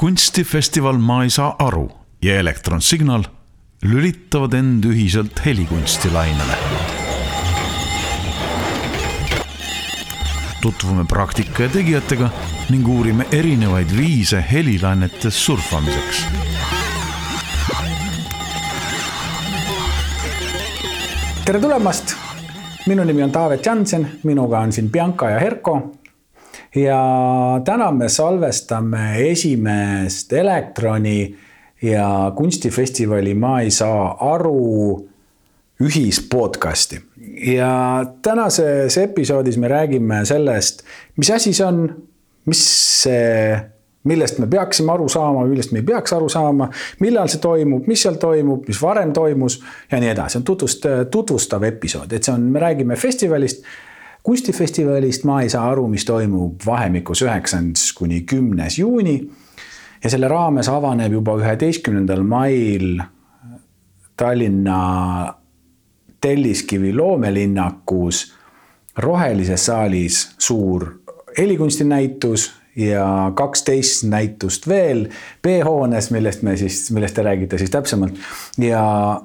kunstifestival Ma ei saa aru ja Elektronsignal lülitavad end ühiselt helikunstilainele. tutvume praktika ja tegijatega ning uurime erinevaid viise helilainetes surfamiseks. tere tulemast. minu nimi on Taavet Jansen, minuga on siin Bianca ja Herko ja täna me salvestame esimest Elektroni ja kunstifestivali Ma ei saa aru ühispodcasti. ja tänases episoodis me räägime sellest, mis asi see on, mis see, millest me peaksime aru saama, millest me ei peaks aru saama, millal see toimub, mis seal toimub, mis varem toimus ja nii edasi, on tutvust, tutvustav episood, et see on, me räägime festivalist kunstifestivalist ma ei saa aru, mis toimub vahemikus üheksas kuni kümnes juuni. ja selle raames avaneb juba üheteistkümnendal mail Tallinna Telliskivi loomelinnakus rohelises saalis suur helikunstinäitus ja kaksteist näitust veel B-hoones, millest me siis, millest te räägite siis täpsemalt. ja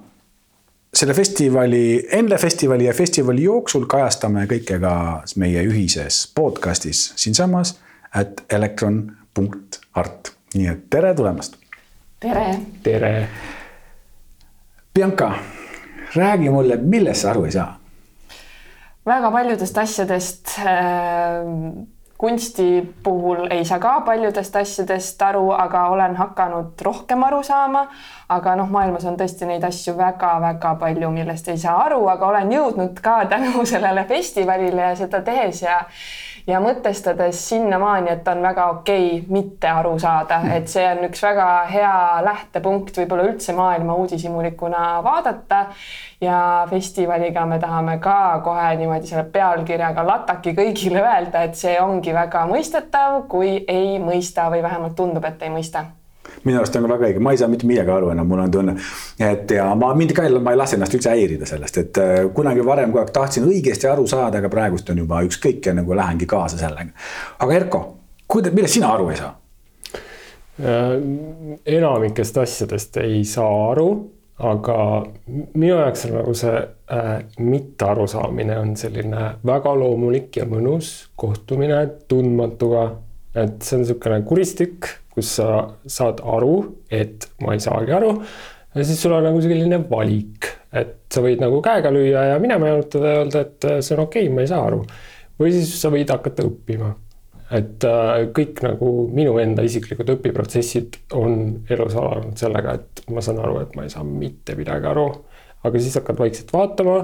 selle festivali, enne festivali ja festivali jooksul kajastame kõike ka meie ühises podcastis siinsamas at elektron.art. nii et tere tulemast. tere. tere. Bianca, räägi mulle, millest sa aru ei saa? väga paljudest asjadest äh kunsti puhul ei saa ka paljudest asjadest aru, aga olen hakanud rohkem aru saama. aga noh, maailmas on tõesti neid asju väga-väga palju, millest ei saa aru, aga olen jõudnud ka tänu sellele festivalile ja seda tehes ja ja mõtestades sinnamaani, et on väga okei okay mitte aru saada, et see on üks väga hea lähtepunkt võib-olla üldse maailma uudishimulikuna vaadata. ja festivaliga me tahame ka kohe niimoodi selle pealkirjaga lataki kõigile öelda, et see ongi väga mõistetav, kui ei mõista või vähemalt tundub, et ei mõista minu arust on ka väga õige, ma ei saa mitte midagi aru enam, mul on tunne. et ja ma mind ka, ma ei lase ennast üldse häirida sellest, et äh, kunagi varem kogu aeg tahtsin õigesti aru saada, aga praegust on juba ükskõik ja nagu lähengi kaasa sellega. aga Erko, kuida-, millest sina aru ei saa? Äh, enamikest asjadest ei saa aru, aga minu jaoks on nagu see äh, mitte arusaamine on selline väga loomulik ja mõnus kohtumine tundmatuga. et see on niisugune kuristik kus sa saad aru, et ma ei saagi aru. ja siis sul on nagu selline valik, et sa võid nagu käega lüüa ja minema jalutada ja öelda, et see on okei okay,, ma ei saa aru. või siis sa võid hakata õppima. et äh, kõik nagu minu enda isiklikud õpiprotsessid on elus alanud sellega, et ma saan aru, et ma ei saa mitte midagi aru. aga siis hakkad vaikselt vaatama,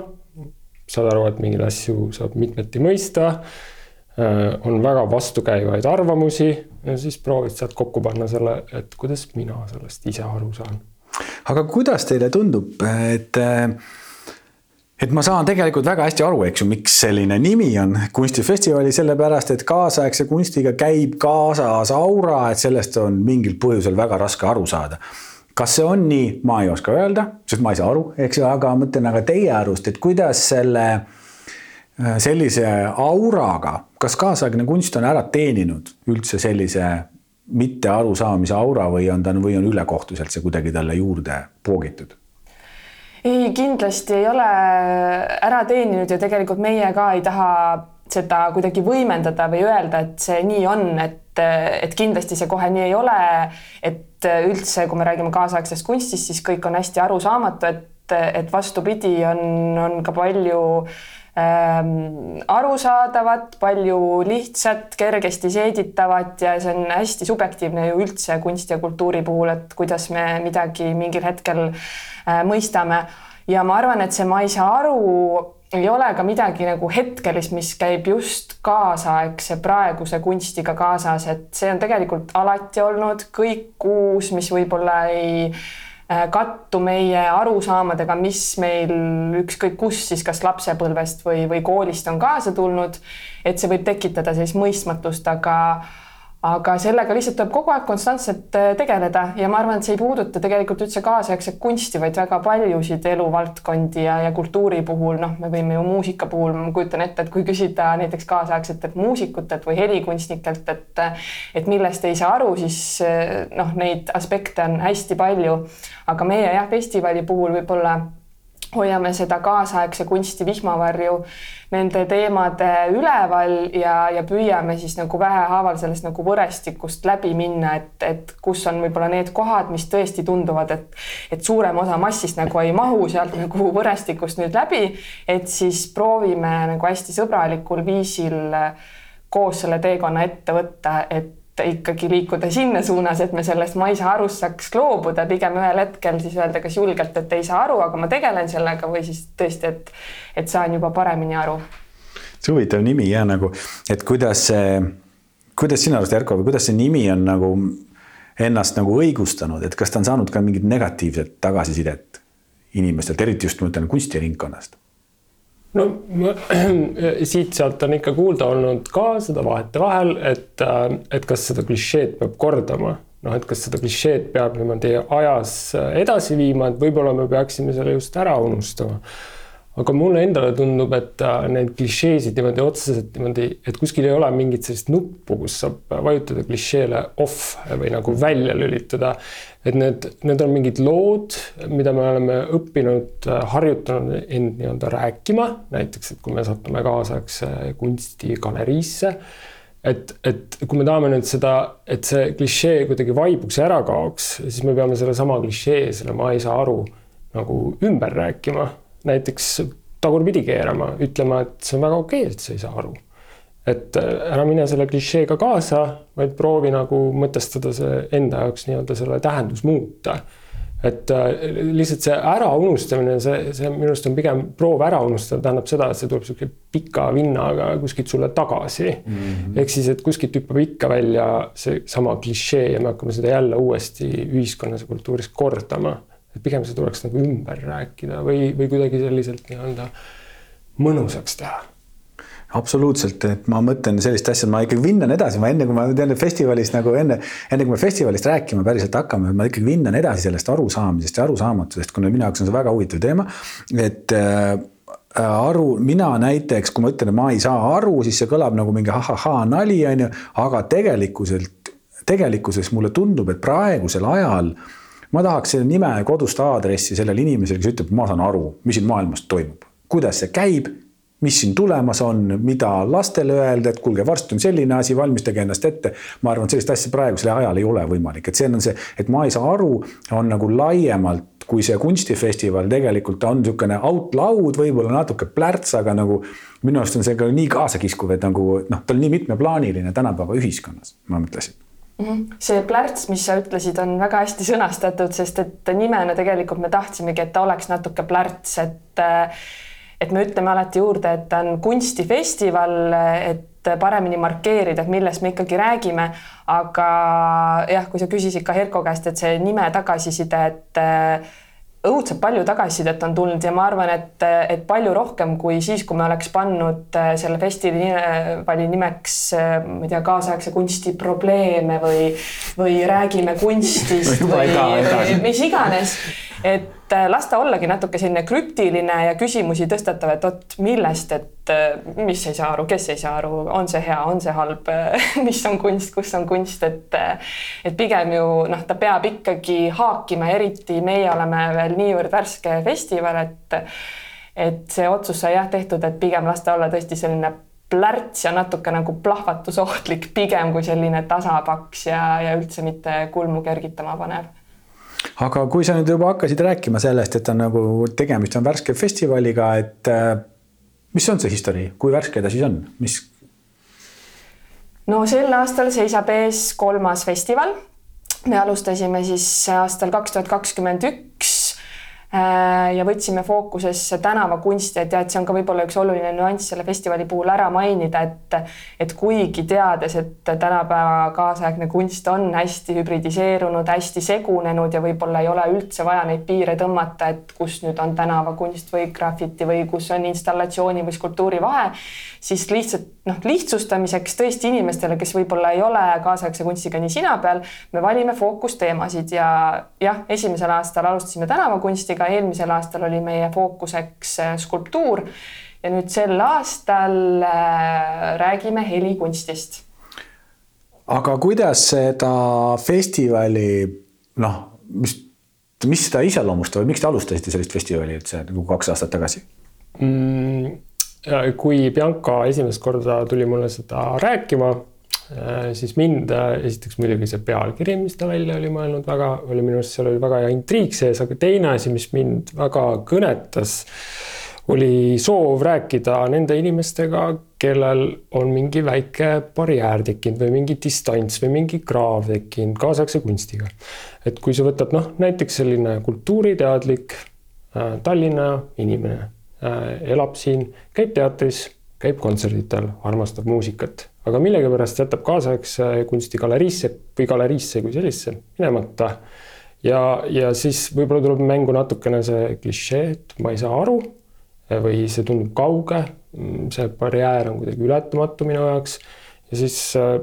saad aru, et mingeid asju saab mitmeti mõista Äh, on väga vastukäivaid arvamusi ja siis proovid sealt kokku panna selle, et kuidas mina sellest ise aru saan. aga kuidas teile tundub, et et ma saan tegelikult väga hästi aru, eks ju, miks selline nimi on kunstifestivali, sellepärast et kaasaegse kunstiga käib kaasas aura, et sellest on mingil põhjusel väga raske aru saada. kas see on nii, ma ei oska öelda, sest ma ei saa aru, eks ju, aga mõtlen aga teie arust, et kuidas selle Äh, sellise auraga, kas kaasaegne kunst on ära teeninud üldse sellise mitte arusaamise aura või on ta või on ülekohtuselt see kuidagi talle juurde poogitud? ei, kindlasti ei ole ära teeninud ja tegelikult meie ka ei taha seda kuidagi võimendada või öelda, et see nii on, et, et kindlasti see kohe nii ei ole. et üldse, kui me räägime kaasaegsest kunstist, siis kõik on hästi arusaamatu, et, et vastupidi, on, on ka palju äh, ähm, arusaadavat, palju lihtsat, kergesti seeditavat ja see on hästi subjektiivne ju üldse kunsti ja kultuuri puhul, et kuidas me midagi mingil hetkel äh, mõistame. ja ma arvan, et see ma ei saa aru ei ole ka midagi nagu hetkelist, mis käib just kaasaegse praeguse kunstiga kaasas, et see on tegelikult alati olnud kõik uus, mis võib-olla ei Äh, kattu meie arusaamadega, mis meil ükskõik kus siis kas lapsepõlvest või, või koolist on kaasa tulnud. et see võib tekitada sellist mõistmatust, aga, aga sellega lihtsalt tuleb kogu aeg konstantselt äh, tegeleda ja ma arvan, et see ei puuduta tegelikult üldse kaasaegset kunsti, vaid väga paljusid eluvaldkondi ja, ja kultuuri puhul, noh, me võime ju muusika puhul, ma kujutan ette, et kui küsida näiteks kaasaegsetelt muusikutelt või helikunstnikelt, et et millest ei saa aru, siis äh, noh, neid aspekte on hästi palju, aga meie jah, festivali puhul võib-olla hoiame seda kaasaegse kunsti vihmavarju nende teemade üleval ja, ja püüame siis nagu vähehaaval sellest nagu võrestikust läbi minna, et, et kus on võib-olla need kohad, mis tõesti tunduvad, et, et suurem osa massist nagu ei mahu sealt nagu võrestikust nüüd läbi, et siis proovime nagu hästi sõbralikul viisil koos selle teekonna ette võtta, et ikkagi liikuda sinna suunas, et me sellest ma ei saa arust saaks loobuda, pigem ühel hetkel siis öelda kas julgelt, et ei saa aru, aga ma tegelen sellega või siis tõesti, et, et saan juba paremini aru. see huvitav nimi ja nagu, et kuidas see, kuidas sinu arust, Erko, kuidas see nimi on nagu ennast nagu õigustanud, et kas ta on saanud ka mingit negatiivset tagasisidet inimestelt, eriti just ma ütlen kunstiringkonnast no siit-sealt on ikka kuulda olnud ka seda vahetevahel, et, äh, et kas seda klišeed peab kordama, noh, et kas seda klišeed peab niimoodi ajas edasi viima, et võib-olla me peaksime selle just ära unustama aga mulle endale tundub, et äh, need klišeesid niimoodi otseselt niimoodi, et kuskil ei ole mingit sellist nuppu, kus saab vajutada klišeele off või nagu välja lülitada. Et need, need on mingid lood, mida me oleme õppinud, äh, harjutanud end nii-öelda rääkima, näiteks, et kui me satume kaasaegse kunstigaleriisse et, et kui me tahame nüüd seda, et see klišee kuidagi vaibuks ja ära kaoks, siis me peame sellesama klišee, selle ma ei saa aru nagu ümber rääkima näiteks tagurpidi keerama, ütlema, et see on väga okei okay,, et sa ei saa aru. Et äh, ära mine selle klišeega kaasa, vaid proovi nagu mõtestada see enda jaoks nii-öelda selle tähendus muuta. et äh, lihtsalt see äraunustamine, see, see minu arust on pigem proov ära unustada, tähendab seda, et see tuleb sihuke pika vinnaga kuskilt sulle tagasi. Mm -hmm.. ehk siis, et kuskilt hüppab ikka välja seesama klišee ja me hakkame seda jälle uuesti ühiskonnas ja kultuuris kordama. et pigem see tuleks nagu ümber rääkida või, või kuidagi selliselt nii-öelda mõnusaks teha absoluutselt, et ma mõtlen sellist asja, ma ikkagi vinnan edasi, ma enne kui ma teen festivalis nagu enne, enne kui me festivalist rääkima päriselt hakkame, ma ikkagi vinnan edasi sellest arusaamisest ja arusaamatusest, kuna minu jaoks on see väga huvitav teema. et äh, aru, mina näiteks, kui ma ütlen, et ma ei saa aru, siis see kõlab nagu mingi ahahhaa nali, on ju, aga tegelikkuselt, tegelikkuses mulle tundub, et praegusel ajal ma tahaks selle nime kodust aadressi sellele inimesele, kes ütleb, ma saan aru, mis siin maailmas toimub, kuidas see käib, mis siin tulemas on, mida lastele öelda, et kuulge, varsti on selline asi, valmistage ennast ette. ma arvan, et sellist asja praegusel ajal ei ole võimalik, et see on see, et ma ei saa aru, on nagu laiemalt kui see kunstifestival tegelikult on niisugune out loud, võib-olla natuke plärts, aga nagu minu arust on see ka nii kaasakiskuv, et nagu noh, ta on nii mitmeplaaniline tänapäeva ühiskonnas, ma mõtlesin Mhm. see plärts, mis sa ütlesid, on väga hästi sõnastatud, sest et nimena tegelikult me tahtsimegi, et ta oleks natuke plärts, et et me ütleme alati juurde, et ta on kunstifestival, et paremini markeerida, et millest me ikkagi räägime. aga jah, kui sa küsisid ka Herko käest, et see nime tagasiside, et õudselt palju tagasisidet on tulnud ja ma arvan, et, et palju rohkem kui siis, kui me oleks pannud äh, selle festivali nimeks, äh, ma ei tea, kaasaegse kunsti probleeme või, või räägime kunstist või, või mis iganes. Et äh, las ta ollagi natuke selline krüptiline ja küsimusi tõstatav, et vot millest, et mis ei saa aru, kes ei saa aru, on see hea, on see halb mis on kunst, kus on kunst, et et pigem ju noh, ta peab ikkagi haakima, eriti meie oleme veel niivõrd värske festival, et et see otsus sai jah tehtud, et pigem las ta olla tõesti selline plärts ja natuke nagu plahvatusohtlik, pigem kui selline tasapaks ja, ja üldse mitte kulmu kergitama panev aga kui sa nüüd juba hakkasid rääkima sellest, et on nagu tegemist on värske festivaliga, et äh, mis on see History, kui värske ta siis on, mis? no sel aastal seisab ees kolmas festival. me alustasime siis aastal kaks tuhat kakskümmend üks ja võtsime fookusesse tänavakunsti, et jah, et see on ka võib-olla üks oluline nüanss selle festivali puhul ära mainida, et et kuigi teades, et tänapäeva kaasaegne kunst on hästi hübridiseerunud, hästi segunenud ja võib-olla ei ole üldse vaja neid piire tõmmata, et kus nüüd on tänavakunst või grafiti või kus on installatsiooni või skulptuuri vahe, siis lihtsalt noh, lihtsustamiseks tõesti inimestele, kes võib-olla ei ole kaasaegse kunstiga nii sina peal, me valime fookusteemasid. Ja jah, esimesel aastal alustasime tänavakunstiga aga eelmisel aastal oli meie fookuseks äh, skulptuur ja nüüd sel aastal äh, räägime helikunstist. aga kuidas seda festivali noh, mis, mis seda iseloomustab või miks te alustasite sellist festivali üldse nagu kaks aastat tagasi mm,? kui Bianca esimest korda tuli mulle seda rääkima siis mind äh, esiteks muidugi see pealkiri, mis ta välja oli mõelnud, väga oli minu arust seal oli väga hea intriig sees, aga teine asi, mis mind väga kõnetas, oli soov rääkida nende inimestega, kellel on mingi väike barjäär tekkinud või mingi distants või mingi kraav tekkinud kaasaegse kunstiga. et kui sa võtad noh, näiteks selline kultuuriteadlik äh, Tallinna inimene äh, elab siin, käib teatris, käib kontserditel, armastab muusikat aga millegipärast jätab kaasaegse kunsti galeriisse või galeriisse kui sellisesse minemata. ja, ja siis võib-olla tuleb mängu natukene see klišee, et ma ei saa aru või see tundub kauge. see barjäär on kuidagi ületamatu minu jaoks ja siis äh,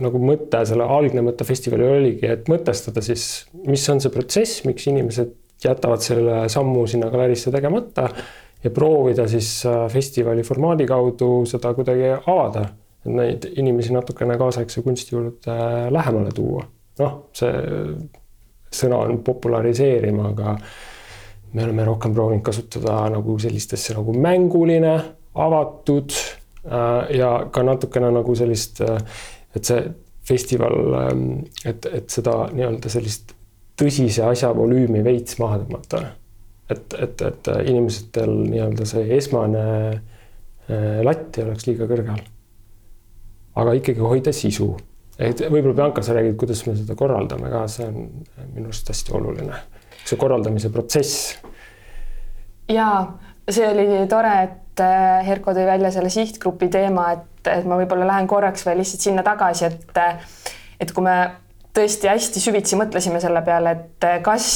nagu mõte, selle algne mõte festivalil oligi, et mõtestada siis, mis on see protsess, miks inimesed jätavad selle sammu sinna galerisse tegemata ja proovida siis äh, festivali formaadi kaudu seda kuidagi avada et neid inimesi natukene kaasaegse kunsti juurde lähemale tuua. noh, see sõna on populariseerima, aga me oleme rohkem proovinud kasutada nagu sellist asja nagu mänguline, avatud äh, ja ka natukene nagu sellist, äh, et see festival, ähm, et, et seda nii-öelda sellist tõsise asja volüümi veits maha tõmmata. Et, et, et inimestel nii-öelda see esmane äh, latt ei oleks liiga kõrgel aga ikkagi hoida sisu. et võib-olla Bianca, sa räägid, kuidas me seda korraldame ka, see on minu arust hästi oluline, see korraldamise protsess. ja see oli tore, et äh, Herko tõi välja selle sihtgrupi teema, et, et ma võib-olla lähen korraks veel lihtsalt sinna tagasi, et et kui me tõesti hästi süvitsi mõtlesime selle peale, et kas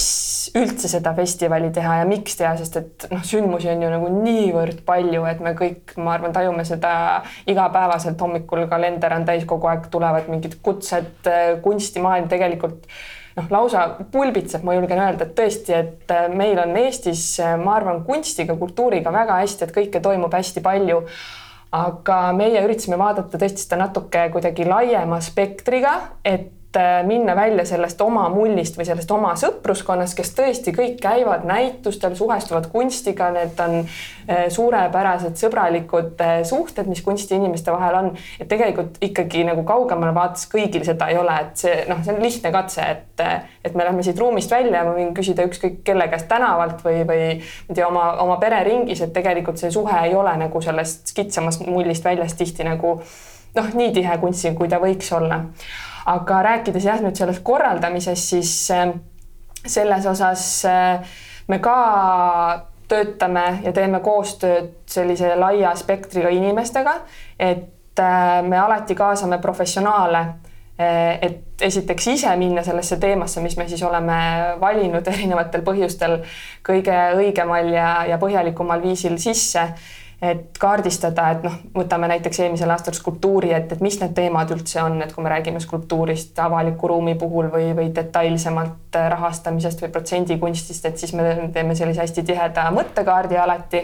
üldse seda festivali teha ja miks teha, sest et noh, sündmusi on ju nagu niivõrd palju, et me kõik, ma arvan, tajume seda igapäevaselt, hommikul kalender on täis, kogu aeg tulevad mingid kutsed, eh, kunstimaailm tegelikult noh, lausa pulbitseb, ma julgen öelda, et tõesti, et eh, meil on Eestis, ma arvan, kunstiga, kultuuriga väga hästi, et kõike toimub hästi palju. Aga meie üritasime vaadata tõesti seda natuke kuidagi laiema spektriga, et Äh, minna välja sellest oma mullist või sellest oma sõpruskonnast, kes tõesti kõik käivad näitustel, suhestuvad kunstiga, need on äh, suurepärased sõbralikud äh, suhted, mis kunstiinimeste vahel on. et tegelikult ikkagi nagu kaugemale vaates kõigil seda ei ole, et see noh, see on lihtne katse, et, et me lähme siit ruumist välja, ma võin küsida ükskõik kelle käest tänavalt või, või ma ei tea, oma, oma pereringis, et tegelikult see suhe ei ole nagu sellest kitsamast mullist väljas tihti nagu noh, nii tihe kunstiga, kui ta võiks olla aga rääkides jah, nüüd sellest korraldamisest, siis äh, selles osas äh, me ka töötame ja teeme koostööd sellise laia spektriga inimestega, et äh, me alati kaasame professionaale et esiteks ise minna sellesse teemasse, mis me siis oleme valinud erinevatel põhjustel kõige õigemal ja, ja põhjalikumal viisil sisse et kaardistada, et noh, võtame näiteks eelmisel aastal skulptuuri, et, et mis need teemad üldse on, et kui me räägime skulptuurist avaliku ruumi puhul või, või detailsemalt rahastamisest või protsendikunstist, et siis me teeme sellise hästi tiheda mõttekaardi alati.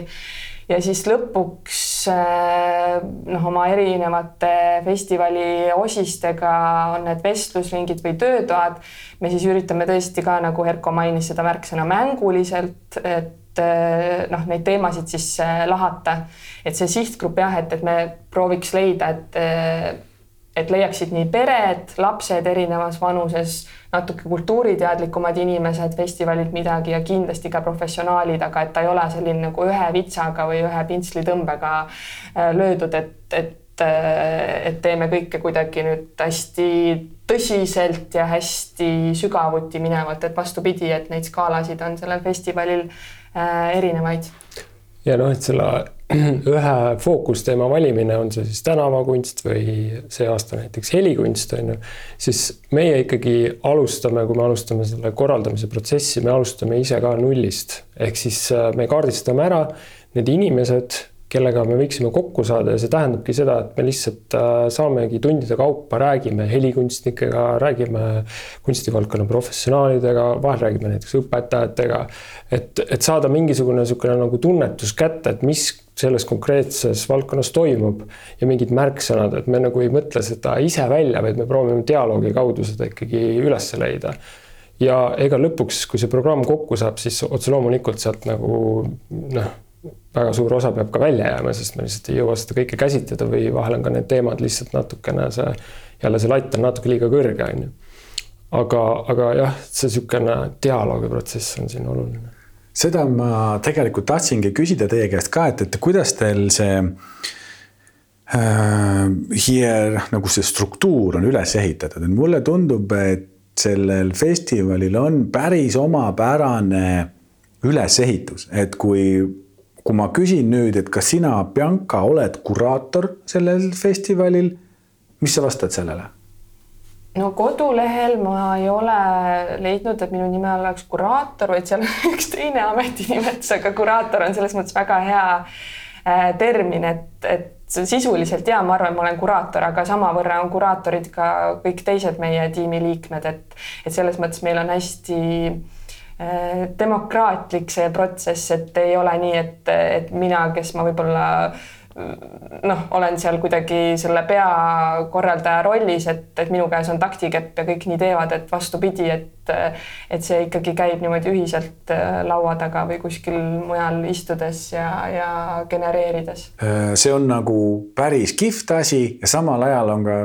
ja siis lõpuks eh, noh, oma erinevate festivali osistega on need vestlusringid või töötoad. me siis üritame tõesti ka, nagu Erko mainis, seda märksõna mänguliselt, et noh, neid teemasid siis eh, lahata. et see sihtgrupp jah, et, et me prooviks leida, et eh, et leiaksid nii pered, lapsed erinevas vanuses, natuke kultuuriteadlikumad inimesed festivalilt midagi ja kindlasti ka professionaalid, aga et ta ei ole selline nagu ühe vitsaga või ühe pintslitõmbega löödud, et, et et teeme kõike kuidagi nüüd hästi tõsiselt ja hästi sügavuti minevalt, et vastupidi, et neid skaalasid on sellel festivalil erinevaid. ja noh, et selle ühe fookusteema valimine, on see siis tänavakunst või see aasta näiteks helikunst on ju, siis meie ikkagi alustame, kui me alustame selle korraldamise protsessi, me alustame ise ka nullist. ehk siis äh, me kaardistame ära need inimesed kellega me võiksime kokku saada ja see tähendabki seda, et me lihtsalt äh, saamegi tundide kaupa, räägime helikunstnikega, räägime kunstivaldkonna professionaalidega, vahel räägime näiteks õpetajatega. et, et saada mingisugune niisugune nagu tunnetus kätte, et mis selles konkreetses valdkonnas toimub ja mingid märksõnad, et me nagu ei mõtle seda ise välja, vaid me proovime dialoogi kaudu seda ikkagi üles leida ja ega lõpuks, kui see programm kokku saab, siis otse loomulikult sealt nagu noh väga suur osa peab ka välja jääma, sest me lihtsalt ei jõua seda kõike käsitleda või vahel on ka need teemad lihtsalt natukene see, jälle see latt on natuke liiga kõrge, on ju. aga, aga jah, see niisugune dialoogiprotsess on siin oluline. seda ma tegelikult tahtsingi küsida teie käest ka, et, et kuidas teil see äh, hier nagu see struktuur on üles ehitatud, et mulle tundub, et sellel festivalil on päris omapärane ülesehitus, et kui kui ma küsin nüüd, et kas sina, Bianca, oled kuraator sellel festivalil, mis sa vastad sellele? no kodulehel ma ei ole leidnud, et minu nime all oleks kuraator, vaid seal on üks teine ametinimetus, aga kuraator on selles mõttes väga hea äh, termin, et, et sisuliselt ja ma arvan, ma olen kuraator, aga samavõrra on kuraatorid ka kõik teised meie tiimi liikmed, et, et selles mõttes meil on hästi demokraatlik see protsess, et ei ole nii, et, et mina, kes ma võib-olla noh, olen seal kuidagi selle peakorraldaja rollis, et, et minu käes on taktikepp ja kõik nii teevad, et vastupidi, et et see ikkagi käib niimoodi ühiselt äh, laua taga või kuskil mujal istudes ja, ja genereerides. Äh, see on nagu päris kihvt asi ja samal ajal on ka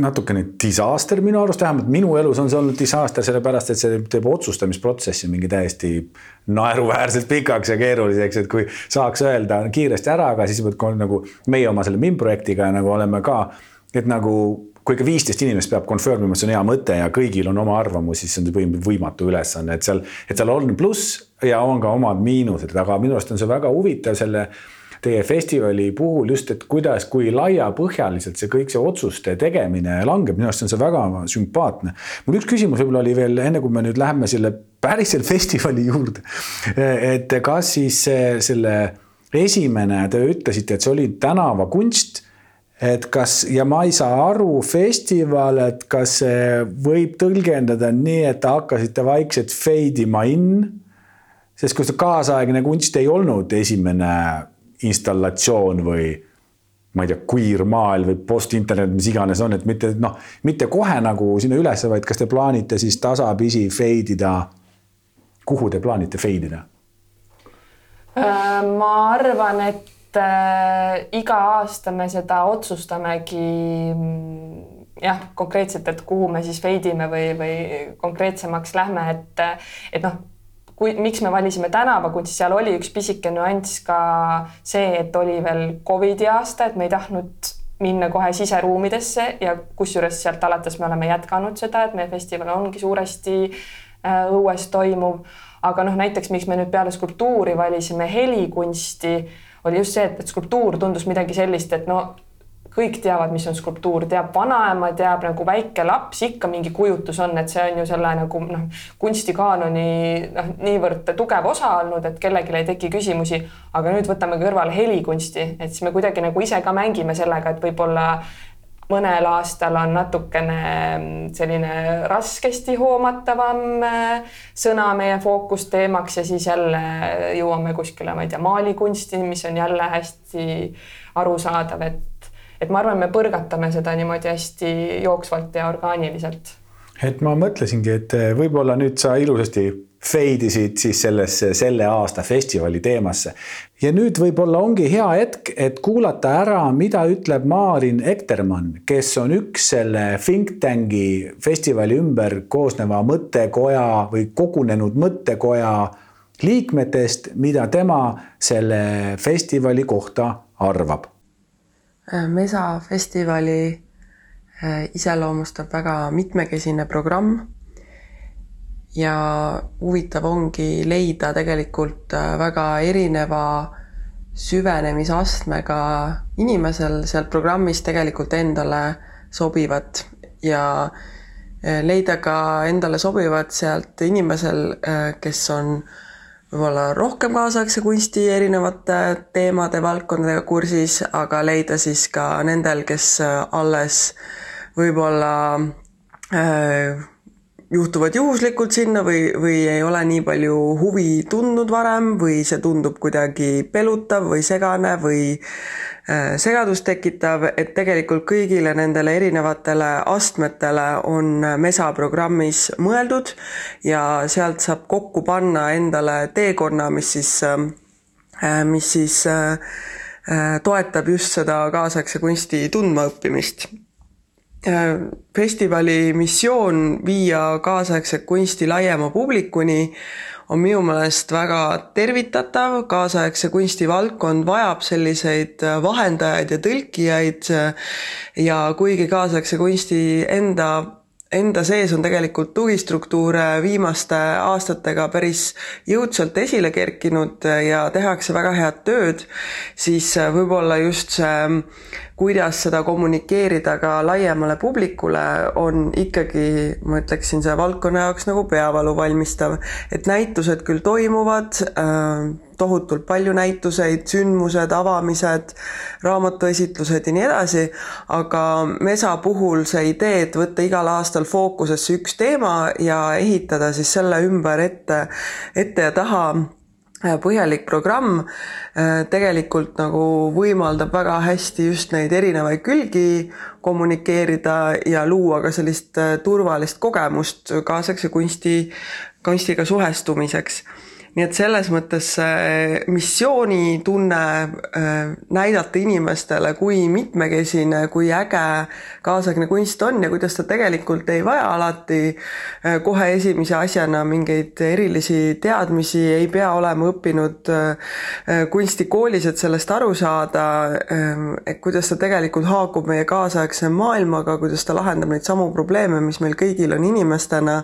natukene disaster minu arust, vähemalt minu elus on see olnud disaster, sellepärast et see teeb otsustamisprotsessi mingi täiesti naeruväärselt pikaks ja keeruliseks, et kui saaks öelda kiiresti ära, aga siis pead nagu meie oma selle MIM projektiga nagu oleme ka, et nagu kui ikka viisteist inimest peab confirm ima, see on hea mõte ja kõigil on oma arvamus, siis see on põhimõtteliselt võimatu ülesanne, et seal, et seal on pluss ja on ka omad miinused, aga minu arust on see väga huvitav selle teie festivali puhul just, et kuidas, kui laiapõhjaliselt see kõik see otsuste tegemine langeb, minu arust on see väga sümpaatne. mul üks küsimus võib-olla oli veel enne, kui me nüüd läheme selle päriselt festivali juurde. et kas siis selle esimene, te ütlesite, et see oli tänavakunst et kas, ja ma ei saa aru, festival, et kas võib tõlgendada nii, et te hakkasite vaikselt fade ima in? sest kui see kaasaegne kunst ei olnud esimene installatsioon või ma ei tea, queer maal või post-internet, mis iganes on, et mitte noh, mitte kohe nagu sinna ülesse, vaid kas te plaanite siis tasapisi fade ida. kuhu te plaanite fade ida? Äh, ma arvan, et äh, iga aasta me seda otsustamegi mm, jah, konkreetselt, et kuhu me siis fade ime või, või konkreetsemaks lähme, et, et noh kui, miks me valisime tänavakunsti, seal oli üks pisike nüanss ka see, et oli veel Covidi aasta, et me ei tahtnud minna kohe siseruumidesse ja kusjuures sealt alates me oleme jätkanud seda, et meie festival ongi suuresti äh, õues toimuv. aga noh, näiteks miks me nüüd peale skulptuuri valisime helikunsti, oli just see, et, et skulptuur tundus midagi sellist, et no kõik teavad, mis on skulptuur, teab vanaema, teab nagu väike laps, ikka mingi kujutus on, et see on ju selle nagu noh, kunstikaanoni noh, niivõrd tugev osa olnud, et kellelgi ei teki küsimusi. aga nüüd võtame kõrvale helikunsti, et siis me kuidagi nagu ise ka mängime sellega, et võib-olla mõnel aastal on natukene mm, selline raskesti hoomatavam äh, sõna meie fookusteemaks ja siis jälle jõuame kuskile, ma ei tea, maalikunsti, mis on jälle hästi arusaadav, et et ma arvan, me põrgatame seda niimoodi hästi jooksvalt ja orgaaniliselt. et ma mõtlesingi, et eh, võib-olla nüüd sa ilusasti fade isid siis sellesse selle aasta festivali teemasse. ja nüüd võib-olla ongi hea hetk, et kuulata ära, mida ütleb Maarin Ektermann, kes on üks selle think tank'i festivali ümber koosneva mõttekoja või kogunenud mõttekoja liikmetest, mida tema selle festivali kohta arvab Mesa festivali iseloomustab väga mitmekesine programm. Ja huvitav ongi leida tegelikult väga erineva süvenemisastmega inimesel sealt programmist tegelikult endale sobivat ja leida ka endale sobivat sealt inimesel, kes on võib-olla rohkem kaasaegse kunsti erinevate teemade, valdkondadega kursis, aga leida siis ka nendel, kes alles võib-olla äh, juhtuvad juhuslikult sinna või, või ei ole nii palju huvi tundnud varem või see tundub kuidagi pelutav või segane või Äh, segadust tekitav, et tegelikult kõigile nendele erinevatele astmetele on MESA programmis mõeldud ja sealt saab kokku panna endale teekonna, mis siis, äh, mis siis äh, toetab just seda kaasaegse kunsti tundmaõppimist festivali missioon viia kaasaegse kunsti laiema publikuni on minu meelest väga tervitatav, kaasaegse kunsti valdkond vajab selliseid vahendajaid ja tõlkijaid ja kuigi kaasaegse kunsti enda enda sees on tegelikult tugistruktuure viimaste aastatega päris jõudsalt esile kerkinud ja tehakse väga head tööd, siis võib-olla just see, kuidas seda kommunikeerida ka laiemale publikule, on ikkagi, ma ütleksin, see valdkonna jaoks nagu peavalu valmistav. et näitused küll toimuvad äh,, tohutult palju näituseid, sündmused, avamised, raamatuesitlused ja nii edasi, aga Mesa puhul see idee, et võtta igal aastal fookusesse üks teema ja ehitada siis selle ümber ette, ette ja taha põhjalik programm äh, tegelikult nagu võimaldab väga hästi just neid erinevaid külgi kommunikeerida ja luua ka sellist äh, turvalist kogemust kaasaegse kunsti, kunstiga suhestumiseks nii et selles mõttes see missioonitunne äh, näidata inimestele, kui mitmekesine, kui äge kaasaegne kunst on ja kuidas ta tegelikult ei vaja alati äh, kohe esimese asjana mingeid erilisi teadmisi, ei pea olema õppinud äh, kunstikoolis, et sellest aru saada, et kuidas ta tegelikult haakub meie kaasaegse maailmaga, kuidas ta lahendab neid samu probleeme, mis meil kõigil on inimestena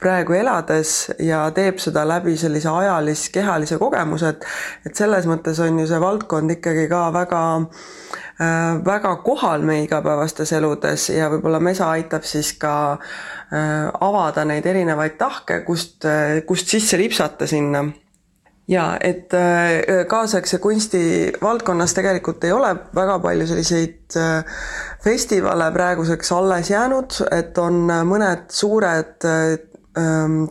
praegu elades ja teeb seda läbi sellise aja ajalis-kehalise kogemuse, et et selles mõttes on ju see valdkond ikkagi ka väga äh, väga kohal meie igapäevastes eludes ja võib-olla Mesa aitab siis ka äh, avada neid erinevaid tahke, kust, äh, kust sisse lipsata sinna. Ja et kaasaegse kunsti valdkonnas tegelikult ei ole väga palju selliseid festivale praeguseks alles jäänud, et on mõned suured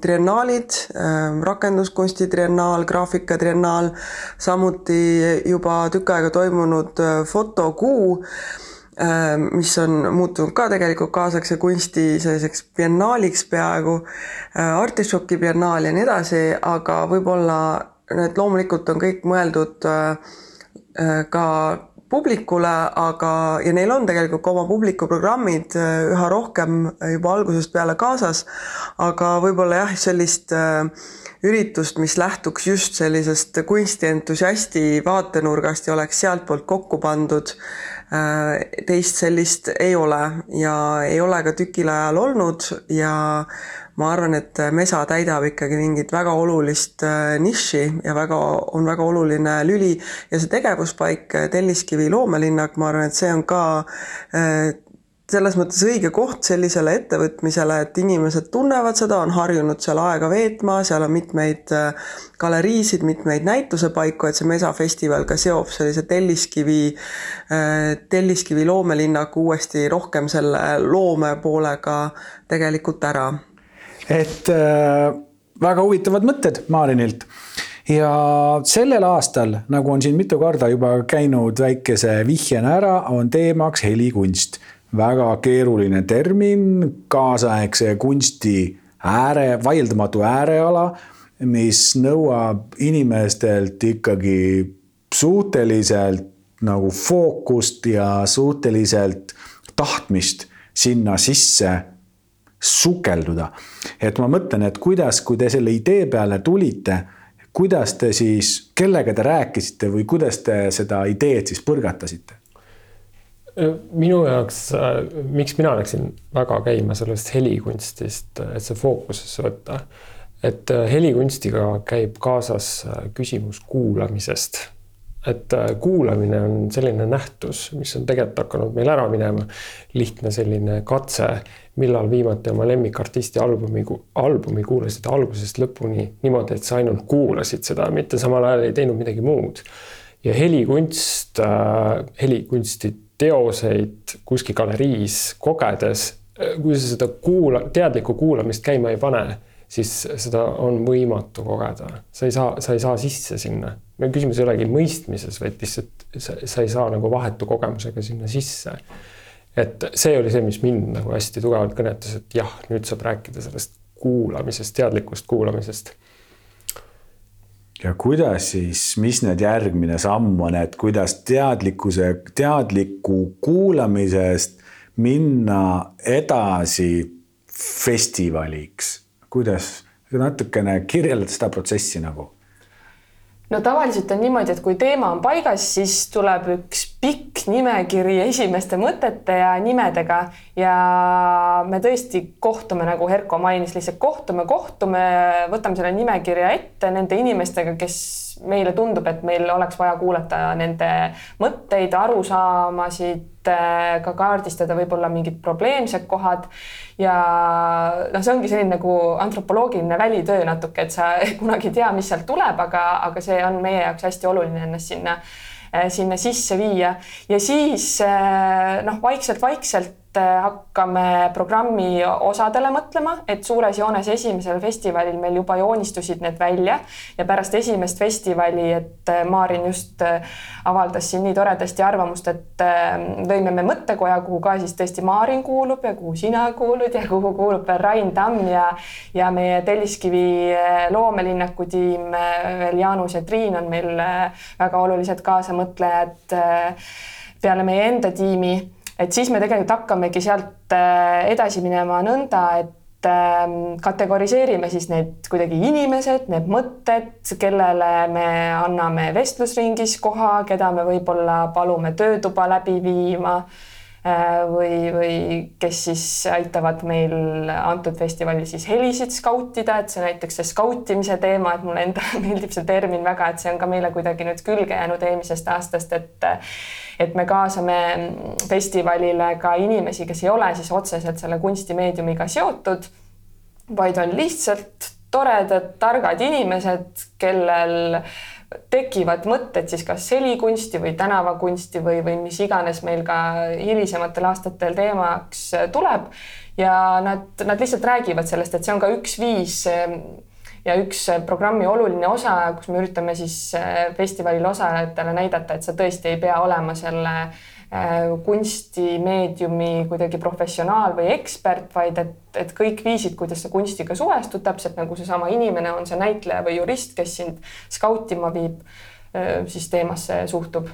triennaalid, ähm, rakenduskunsti triennaal, graafika triennaal, samuti juba tükk aega toimunud äh, fotokuu, ähm, mis on muutunud ka tegelikult kaasaegse kunsti selliseks biennaaliks peaaegu, äh, artišoki biennaal ja nii edasi, aga võib-olla need loomulikult on kõik mõeldud äh, ka publikule, aga, ja neil on tegelikult ka oma publikuprogrammid üha rohkem juba algusest peale kaasas, aga võib-olla jah, sellist äh, üritust, mis lähtuks just sellisest kunstientusiasti vaatenurgast ja oleks sealtpoolt kokku pandud, äh, teist sellist ei ole ja ei ole ka tükil ajal olnud ja ma arvan, et Mesa täidab ikkagi mingit väga olulist äh, nišši ja väga, on väga oluline lüli ja see tegevuspaik äh, Telliskivi loomelinnak, ma arvan, et see on ka selles mõttes õige koht sellisele ettevõtmisele, et inimesed tunnevad seda, on harjunud seal aega veetma, seal on mitmeid galeriisid, mitmeid näitusepaiku, et see Mesa festival ka seob sellise Telliskivi, Telliskivi loomelinnaku uuesti rohkem selle loome poolega tegelikult ära et äh, väga huvitavad mõtted Marinilt. ja sellel aastal, nagu on siin mitu korda juba käinud väikese vihjena ära, on teemaks helikunst. Väga keeruline termin, kaasaegse kunsti ääre, vaieldamatu ääreala, mis nõuab inimestelt ikkagi suhteliselt nagu fookust ja suhteliselt tahtmist sinna sisse sukelduda. et ma mõtlen, et kuidas, kui te selle idee peale tulite, kuidas te siis, kellega te rääkisite või kuidas te seda ideed siis põrgatasite? Minu jaoks, miks mina läksin väga käima sellest helikunstist, et see fookusesse võtta. et helikunstiga käib kaasas küsimus kuulamisest et äh, kuulamine on selline nähtus, mis on tegelikult hakanud meil ära minema. lihtne selline katse, millal viimati oma lemmikartisti albumi, albumi kuulasid algusest lõpuni niimoodi, et sa ainult kuulasid seda, mitte samal ajal ei teinud midagi muud. ja helikunst äh,, helikunsti teoseid kuskil galeriis kogedes, äh, kui sa seda kuula, teadlikku kuulamist käima ei pane siis seda on võimatu kogeda, sa ei saa, sa ei saa sisse sinna. küsimus ei olegi mõistmises, vaid lihtsalt sa, sa ei saa nagu vahetu kogemusega sinna sisse. et see oli see, mis mind nagu hästi tugevalt kõnetas, et jah, nüüd saab rääkida sellest kuulamisest, teadlikust kuulamisest ja kuidas siis, mis nüüd järgmine samm on, et kuidas teadlikkuse, teadliku kuulamisest minna edasi festivaliks kuidas natukene kirjeldada seda protsessi nagu? No tavaliselt on niimoodi, et kui teema on paigas, siis tuleb üks pikk nimekiri esimeste mõtete ja nimedega. Ja me tõesti kohtume, nagu Herko mainis, lihtsalt kohtume, kohtume, võtame selle nimekirja ette nende inimestega, kes meile tundub, et meil oleks vaja kuulata nende mõtteid, arusaamasid, äh, ka kaardistada võib-olla mingid probleemsed kohad. ja noh, see ongi selline nagu antropoloogiline välitöö natuke, et sa kunagi ei tea, mis sealt tuleb, aga, aga see on meie jaoks hästi oluline ennast sinna äh, sinna sisse viia ja siis äh, noh, vaikselt-vaikselt hakkame programmi osadele mõtlema, et suures joones esimesel festivalil meil juba joonistusid need välja ja pärast esimest festivali, et äh, Maarin just äh, avaldas siin nii toredasti arvamust, et lõime me mõttekoja, kuhu ka siis tõesti Maarin kuulub ja kuhu sina kuulud ja kuhu kuulub veel Rain Tamm ja ja meie Telliskivi loomelinnaku tiim veel Jaanus ja Triin on meil väga olulised kaasamõtlejad peale meie enda tiimi et siis me tegelikult hakkamegi sealt äh, edasi minema nõnda, et ähm, kategoriseerime siis need kuidagi inimesed, need mõtted, kellele me anname vestlusringis koha, keda me võib-olla palume töötuba läbi viima või, või kes siis aitavad meil antud festivalil siis helisid skautida, et see näiteks see skautimise teema, et mulle endale meeldib see termin väga, et see on ka meile kuidagi nüüd külge jäänud eelmisest aastast, et et me kaasame festivalile ka inimesi, kes ei ole siis otseselt selle kunstimeediumiga seotud, vaid on lihtsalt toredad, targad inimesed, kellel tekivad mõtted siis kas helikunsti või tänavakunsti või, või mis iganes meil ka hilisematel aastatel teemaks tuleb. ja nad, nad lihtsalt räägivad sellest, et see on ka üks viis ja üks äh, programmi oluline osa, kus me üritame siis äh, festivalil osalejatele näidata, et sa tõesti ei pea olema selle äh, kunstimeediumi kuidagi professionaal või ekspert, vaid et, et kõik viisid, kuidas sa kunstiga suhestud, täpselt nagu seesama inimene on see näitleja või jurist, kes sind skautima viib, siis teemasse suhtub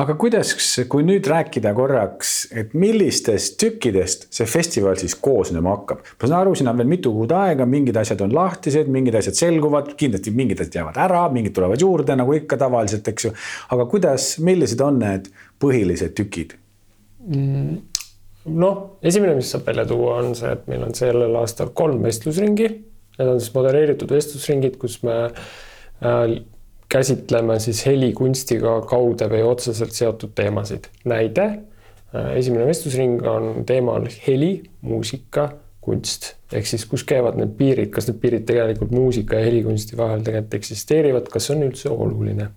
aga kuidas, kui nüüd rääkida korraks, et millistest tükkidest see festival siis koosnema hakkab? ma saan aru, siin on veel mitu kuud aega, mingid asjad on lahtised, mingid asjad selguvad, kindlasti mingid asjad jäävad ära, mingid tulevad juurde, nagu ikka tavaliselt, eks ju. aga kuidas, millised on need põhilised tükid mm.? noh, esimene, mis saab välja tuua, on see, et meil on sellel aastal kolm vestlusringi. Need on siis modereeritud vestlusringid, kus me äh, käsitleme siis helikunstiga kaude või otseselt seotud teemasid. näide, äh, esimene vestlusring on teemal heli, muusika, kunst ehk siis kus käivad need piirid, kas need piirid tegelikult muusika ja helikunsti vahel tegelikult eksisteerivad, kas see on üldse oluline?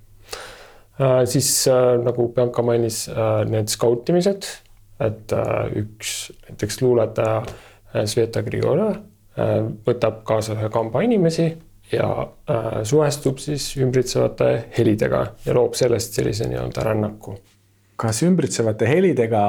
Äh, siis äh, nagu Bianca mainis, need skautimised, et üks näiteks luuletaja Sveta Grigora võtab kaasa ühe kamba inimesi ja äh, suhestub siis ümbritsevate helidega ja loob sellest sellise nii-öelda rännaku. kas ümbritsevate helidega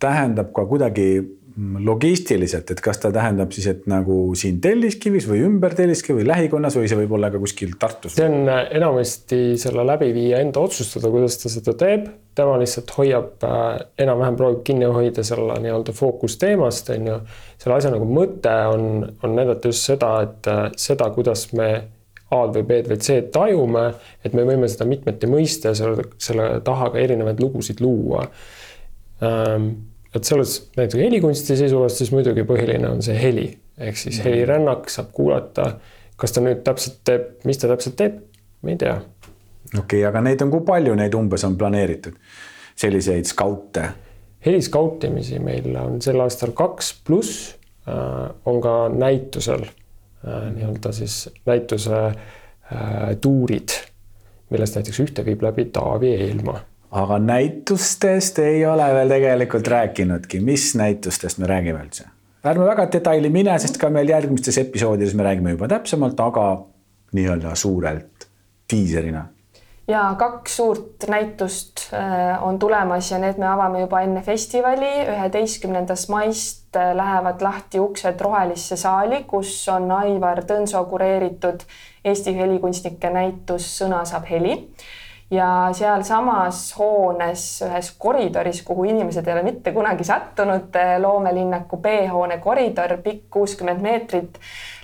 tähendab ka kuidagi logistiliselt, et kas ta tähendab siis, et nagu siin Telliskivis või ümber Telliskivi lähikonnas või see võib olla ka kuskil Tartus? see on äh, enamasti selle läbiviija enda otsustada, kuidas ta seda teeb. tema lihtsalt hoiab äh,, enam-vähem proovib kinni hoida selle nii-öelda fookusteemast, on ju. selle asja nagu mõte on, on näidata just seda, et äh, seda, kuidas me A-d või B-d või C-d tajume, et me võime seda mitmeti mõista ja selle, selle taha ka erinevaid lugusid luua et selles näiteks helikunsti seisukohast, siis muidugi põhiline on see heli, ehk siis helirännak saab kuulata. kas ta nüüd täpselt teeb, mis ta täpselt teeb, me ei tea. okei okay,, aga neid on, kui palju neid umbes on planeeritud, selliseid skaute? heliskautimisi meil on sel aastal kaks, pluss on ka näitusel nii-öelda siis näituse tuurid, millest näiteks ühte viib läbi Taavi Eelmaa aga näitustest ei ole veel tegelikult rääkinudki, mis näitustest me räägime üldse? ärme väga detaili mine, sest ka meil järgmistes episoodides me räägime juba täpsemalt, aga nii-öelda suurelt diiserina. ja kaks suurt näitust äh, on tulemas ja need me avame juba enne festivali, üheteistkümnendast maist äh, lähevad lahti uksed Rohelisse saali, kus on Aivar Tõnsoo kureeritud Eesti helikunstnike näitus Sõna saab heli ja sealsamas hoones ühes koridoris, kuhu inimesed ei ole mitte kunagi sattunud, loomelinnaku B-hoone koridor, pikk kuuskümmend meetrit,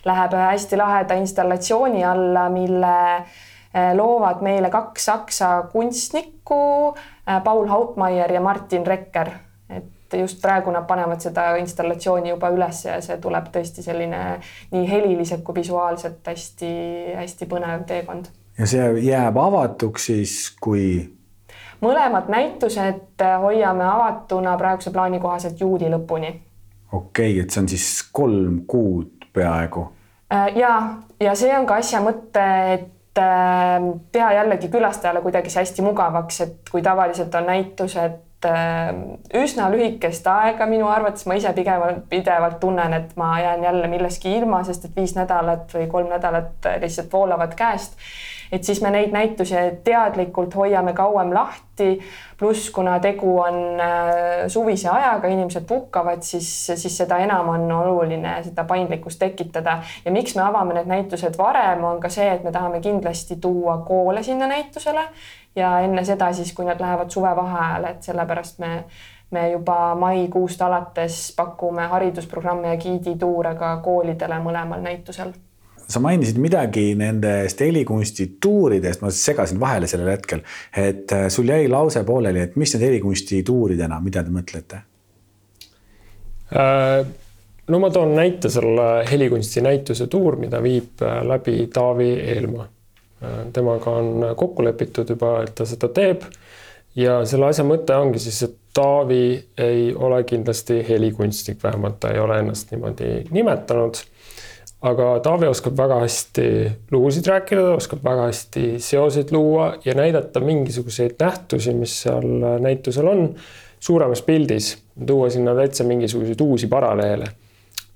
läheb ühe hästi laheda installatsiooni alla, mille eh, loovad meile kaks saksa kunstnikku, eh, Paul Haupmeier ja Martin Rekker. et just praegu nad panevad seda installatsiooni juba üles ja see tuleb tõesti selline nii heliliselt kui visuaalselt hästi-hästi põnev teekond ja see jääb avatuks siis, kui? mõlemad näitused hoiame avatuna praeguse plaani kohaselt juuli lõpuni. okei okay,, et see on siis kolm kuud peaaegu. Äh, ja, ja see on ka asja mõte, et äh, teha jällegi külastajale kuidagi see hästi mugavaks, et kui tavaliselt on näitused äh, üsna lühikest aega minu arvates, ma ise pigem pidevalt tunnen, et ma jään jälle millestki ilma, sest et viis nädalat või kolm nädalat lihtsalt voolavad käest et siis me neid näitusi teadlikult hoiame kauem lahti. pluss, kuna tegu on äh, suvise ajaga, inimesed puhkavad, siis, siis seda enam on oluline seda paindlikkust tekitada. ja miks me avame need näitused varem, on ka see, et me tahame kindlasti tuua koole sinna näitusele ja enne seda siis, kui nad lähevad suvevaheajale, et sellepärast me me juba maikuust alates pakume haridusprogramme ja giidituure ka koolidele mõlemal näitusel sa mainisid midagi nendest helikunstituuridest, ma segasin vahele sellel hetkel, et äh, sul jäi lause pooleli, et mis need helikunstituuridena, mida te mõtlete? Äh, no ma toon näite selle helikunsti näituse tuur, mida viib äh, läbi Taavi Eelmaa. temaga on kokku lepitud juba, et ta seda teeb. ja selle asja mõte ongi siis, et Taavi ei ole kindlasti helikunstnik, vähemalt ta ei ole ennast niimoodi nimetanud aga Taavi oskab väga hästi lugusid rääkida, ta oskab väga hästi seoseid luua ja näidata mingisuguseid nähtusi, mis seal näitusel on, suuremas pildis, tuua sinna täitsa mingisuguseid uusi paralleele.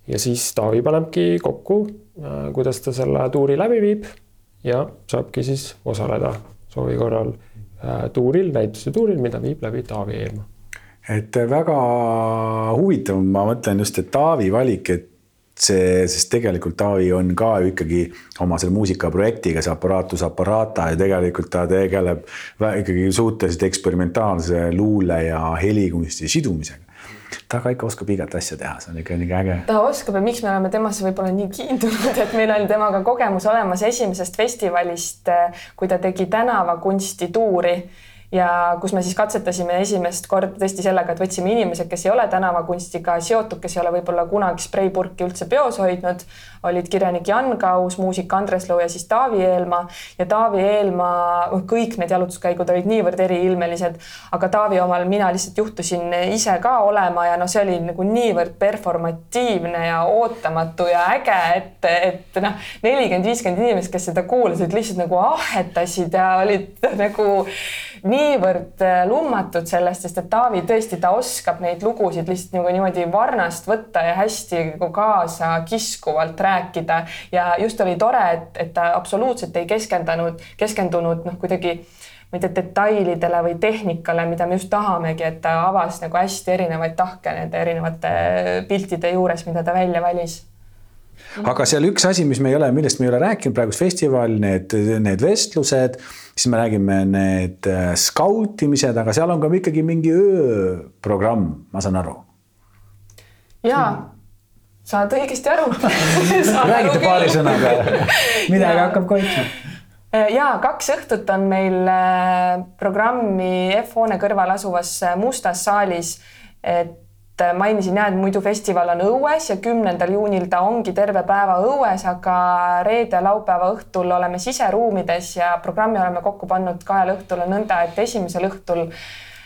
ja siis Taavi panebki kokku, äh, kuidas ta selle tuuri läbi viib ja saabki siis osaleda soovi korral äh, tuuril, näituse tuuril, mida viib läbi Taavi Eelmaa et väga huvitav, ma mõtlen just, et Taavi valik, et see, sest tegelikult Taavi on ka ju ikkagi oma selle muusikaprojektiga, see Apparatus Apparata ja tegelikult ta tegeleb ikkagi suhteliselt eksperimentaalse luule ja helikunsti sidumisega ta ka ikka oskab igat asja teha, see on ikka nii äge. ta oskab ja miks me oleme temasse võib-olla nii kiindunud, et meil oli temaga kogemus olemas esimesest festivalist, kui ta tegi tänavakunsti tuuri ja kus me siis katsetasime esimest korda tõesti sellega, et võtsime inimesed, kes ei ole tänavakunstiga seotud, kes ei ole võib-olla kunagi spreipurki üldse peos hoidnud, olid kirjanik Jan Kaus, muusik Andres Loo ja siis Taavi Eelmaa. Ja Taavi Eelmaa, noh, kõik need jalutuskäigud olid niivõrd eriilmelised, aga Taavi omal mina lihtsalt juhtusin ise ka olema ja noh, see oli nagu niivõrd performatiivne ja ootamatu ja äge, et, et noh, nelikümmend, viiskümmend inimest, kes seda kuulasid, lihtsalt nagu ahetasid ja olid nagu niivõrd äh, lummatud sellest, sest et Taavi tõesti, ta oskab neid lugusid lihtsalt nagu niimoodi varnast võtta ja hästi nagu kaasa kiskuvalt rääkida. Ja just oli tore, et, et ta absoluutselt ei keskendunud, keskendunud noh, kuidagi ma ei tea, detailidele või tehnikale, mida me just tahamegi, et ta avas nagu hästi erinevaid tahke nende erinevate piltide juures, mida ta välja valis aga seal üks asi, mis me ei ole, millest me ei ole rääkinud praegu, festival, need, need vestlused, siis me räägime need äh, skautimised, aga seal on ka ikkagi mingi ööprogramm, ma saan aru. jaa, saad õigesti aru räägite paari sõnaga, midagi hakkab koitma ja kaks õhtut on meil programmi F-hoone kõrval asuvas Mustas saalis. et mainisin jah, et muidu festival on õues ja kümnendal juunil ta ongi terve päeva õues, aga reede-laupäeva õhtul oleme siseruumides ja programmi oleme kokku pannud kahel õhtule nõnda, et esimesel õhtul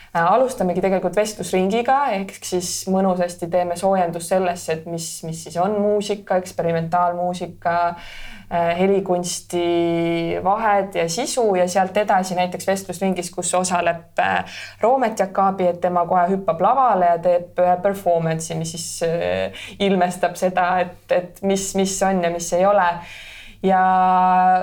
Äh, alustamegi tegelikult vestlusringiga ehk siis mõnusasti teeme soojendust sellesse, et mis, mis siis on muusika, eksperimentaalmuusika, äh, helikunsti vahed ja sisu ja sealt edasi näiteks vestlusringis, kus osaleb äh, Roomet Jakaabi, et tema kohe hüppab lavale ja teeb performance'i, mis siis ilmestab seda, et, et mis, mis on ja mis ei ole. Ja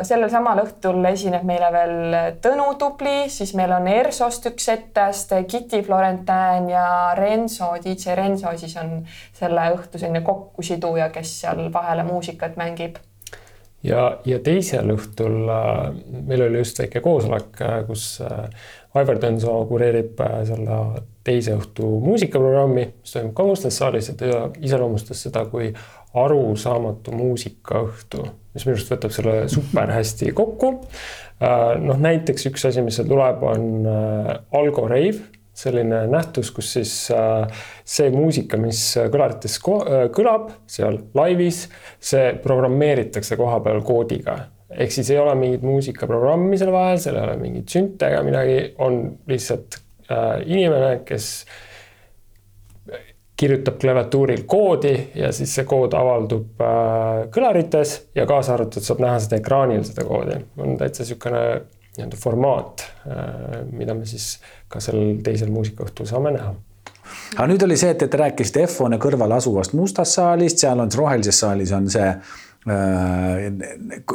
sellel samal õhtul esineb meile veel Tõnu Tubli, siis meil on ERSO-st üks etteaste, Kitty Florentin ja Renzo, DJ Renzo siis on selle õhtu selline kokkusiduja, kes seal vahele muusikat mängib ja, ja teisel õhtul äh, meil oli just väike koosolek, äh, kus äh, Aivar Tõnsoo kureerib selle teise õhtu muusikaprogrammi, mis toimub ka Mustas saalis ja ta iseloomustas seda kui arusaamatu muusikaõhtu mis minu arust võtab selle super hästi kokku. Noh, näiteks üks asi, mis seal tuleb, on Algo Rave, selline nähtus, kus siis äh, see muusika, mis kõlarites kõlab seal laivis, see programmeeritakse koha peal koodiga ehk siis ei ole mingit muusikaprogrammi seal vahel, seal ei ole mingit sünte ega midagi, on lihtsalt äh, inimene, kes kirjutab klaviatuuril koodi ja siis see kood avaldub äh, kõlarites ja kaasa arvatud saab näha seda ekraanil, seda koodi. on täitsa niisugune nii-öelda formaat, äh, mida me siis ka sellel teisel muusikaõhtul saame näha aga nüüd oli see, et, et te rääkisite F-hoone kõrval asuvast mustast saalist, seal on rohelises saalis on see Äh,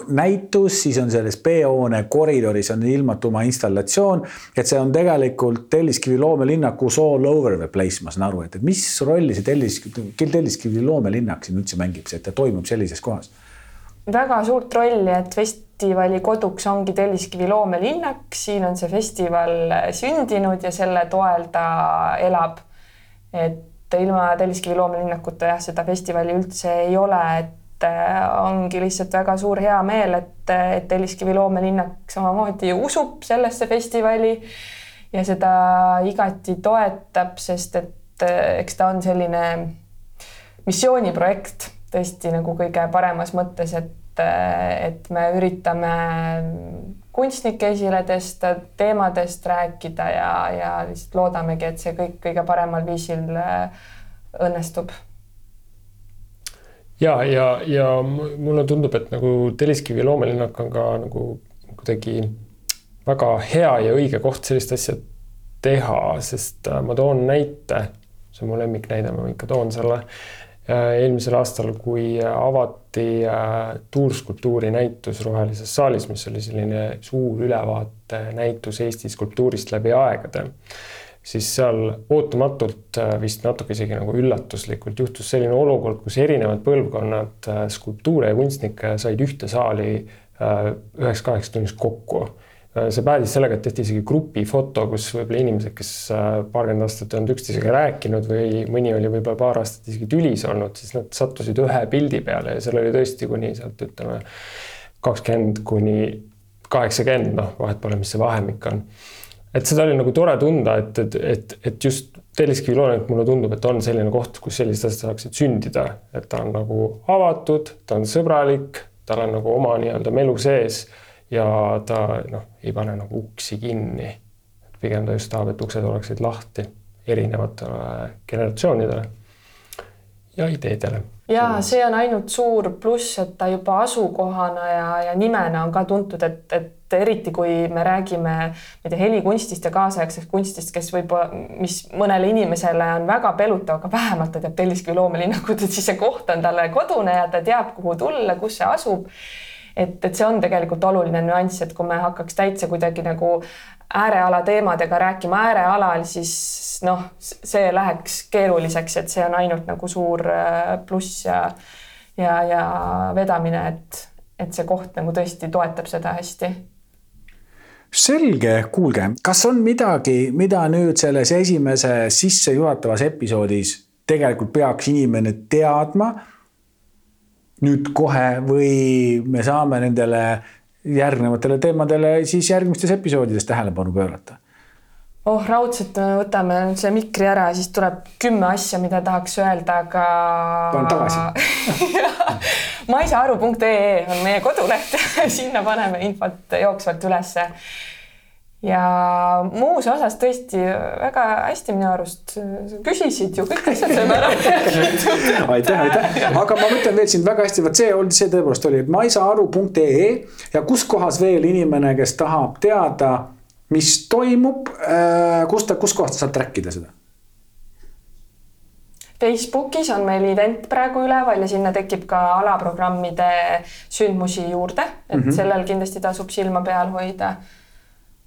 näitus, siis on selles B-hoone koridoris on ilmatuma installatsioon, et see on tegelikult Telliskivi loomelinnakus all over the place, ma saan aru, et, et mis rolli see Tellis, Telliskivi loomelinnak siin üldse mängib, et ta toimub sellises kohas? Väga suurt rolli, et festivali koduks ongi Telliskivi loomelinnak, siin on see festival sündinud ja selle toel ta elab. et ilma Telliskivi loomelinnakuta jah, seda festivali üldse ei ole, et äh, ongi lihtsalt väga suur hea meel, et, et Telliskivi loomelinnak samamoodi usub sellesse festivali ja seda igati toetab, sest et äh, eks ta on selline missiooniprojekt tõesti nagu kõige paremas mõttes, et, äh, et me üritame kunstnikke esile tõsta, teemadest rääkida ja, ja lihtsalt loodamegi, et see kõik kõige paremal viisil õnnestub ja, ja, ja mulle tundub, et nagu Telliskivi loomelinnak on ka nagu kuidagi väga hea ja õige koht sellist asja teha, sest äh, ma toon näite, see on mu lemmiknäide, ma ikka toon selle. Äh, eelmisel aastal, kui avati äh, tuurskulptuuri näitus Rohelises saalis, mis oli selline suur ülevaate näitus Eesti skulptuurist läbi aegade siis seal ootamatult äh, vist natuke isegi nagu üllatuslikult juhtus selline olukord, kus erinevad põlvkonnad skulptuure ja kunstnikke said ühte saali üheks-kaheks tunniks kokku. See päädis sellega, et tehti isegi grupifoto, kus võib-olla inimesed, kes paarkümmend aastat ei olnud üksteisega rääkinud või mõni oli võib-olla paar aastat isegi tülis olnud, siis nad sattusid ühe pildi peale ja seal oli tõesti kuni sealt ütleme kakskümmend kuni kaheksakümmend, noh, vahet pole, mis see vahemik on. Et seda oli nagu tore tunda, et, et, et, et just Telliskivi loonet mulle tundub, et on selline koht, kus sellised asjad saaksid sündida, et ta on nagu avatud, ta on sõbralik, tal on nagu oma nii-öelda melu sees ja ta noh, ei pane nagu uksi kinni. pigem ta just tahab, et uksed oleksid lahti erinevatele generatsioonidele ja ideedele. ja see on ainult suur pluss, et ta juba asukohana ja, ja nimena on ka tuntud, et, et eriti kui me räägime, ma ei tea, helikunstist ja kaasaegsest kunstist, kes võib-olla, mis mõnele inimesele on väga pelutav, aga vähemalt ta teab Telliskivi loomelinnakut, et siis see koht on talle kodune ja ta teab, kuhu tulla, kus see asub. Et, et see on tegelikult oluline nüanss, et kui me hakkaks täitsa kuidagi nagu ääreala teemadega rääkima äärealal, siis noh, see läheks keeruliseks, et see on ainult nagu suur äh, pluss ja ja, ja vedamine, et, et see koht nagu tõesti toetab seda hästi. Selge, kuulge, kas on midagi, mida nüüd selles esimeses sissejuhatavas episoodis tegelikult peaks inimene teadma nüüd kohe või me saame nendele järgnevatele teemadele siis järgmistes episoodides tähelepanu pöörata oh raudselt võtame nüüd selle mikri ära, siis tuleb kümme asja, mida tahaks öelda, aga. panen tagasi maisaharu.ee on meie koduleht sinna paneme infot jooksvalt ülesse. Ja muus osas tõesti väga hästi minu arust küsisid ju kõik asjad saime ära aitäh, aitäh, aga ma mõtlen veel sind väga hästi, vot see oli, see tõepoolest oli maisaharu.ee ja kus kohas veel inimene, kes tahab teada mis toimub, äh, kus ta, kus kohta saab track ida seda? Facebookis on meil event praegu üleval ja sinna tekib ka alaprogrammide sündmusi juurde, et mm -hmm. sellel kindlasti tasub silma peal hoida.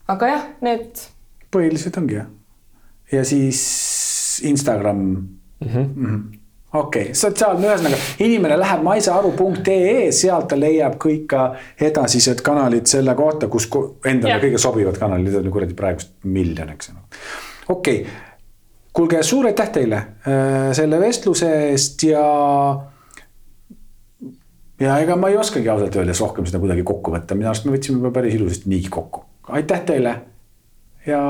Aga jah, need. põhilised ongi jah. ja siis Instagram mm. -hmm. Mm -hmm okei okay., sotsiaalne, ühesõnaga inimene läheb maisaharu.ee, sealt ta leiab kõik ka edasised kanalid selle kohta, kus endale ja. kõige sobivad kanalid, on ju kuradi praegust miljon, eks ju. okei okay., kuulge, suur aitäh teile äh, selle vestluse eest ja. ja ega ma ei oskagi ausalt öeldes rohkem seda kuidagi kokku võtta, minu arust me võtsime juba päris ilusasti niigi kokku. Aitäh teile ja.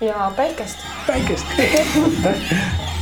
ja päikest. päikest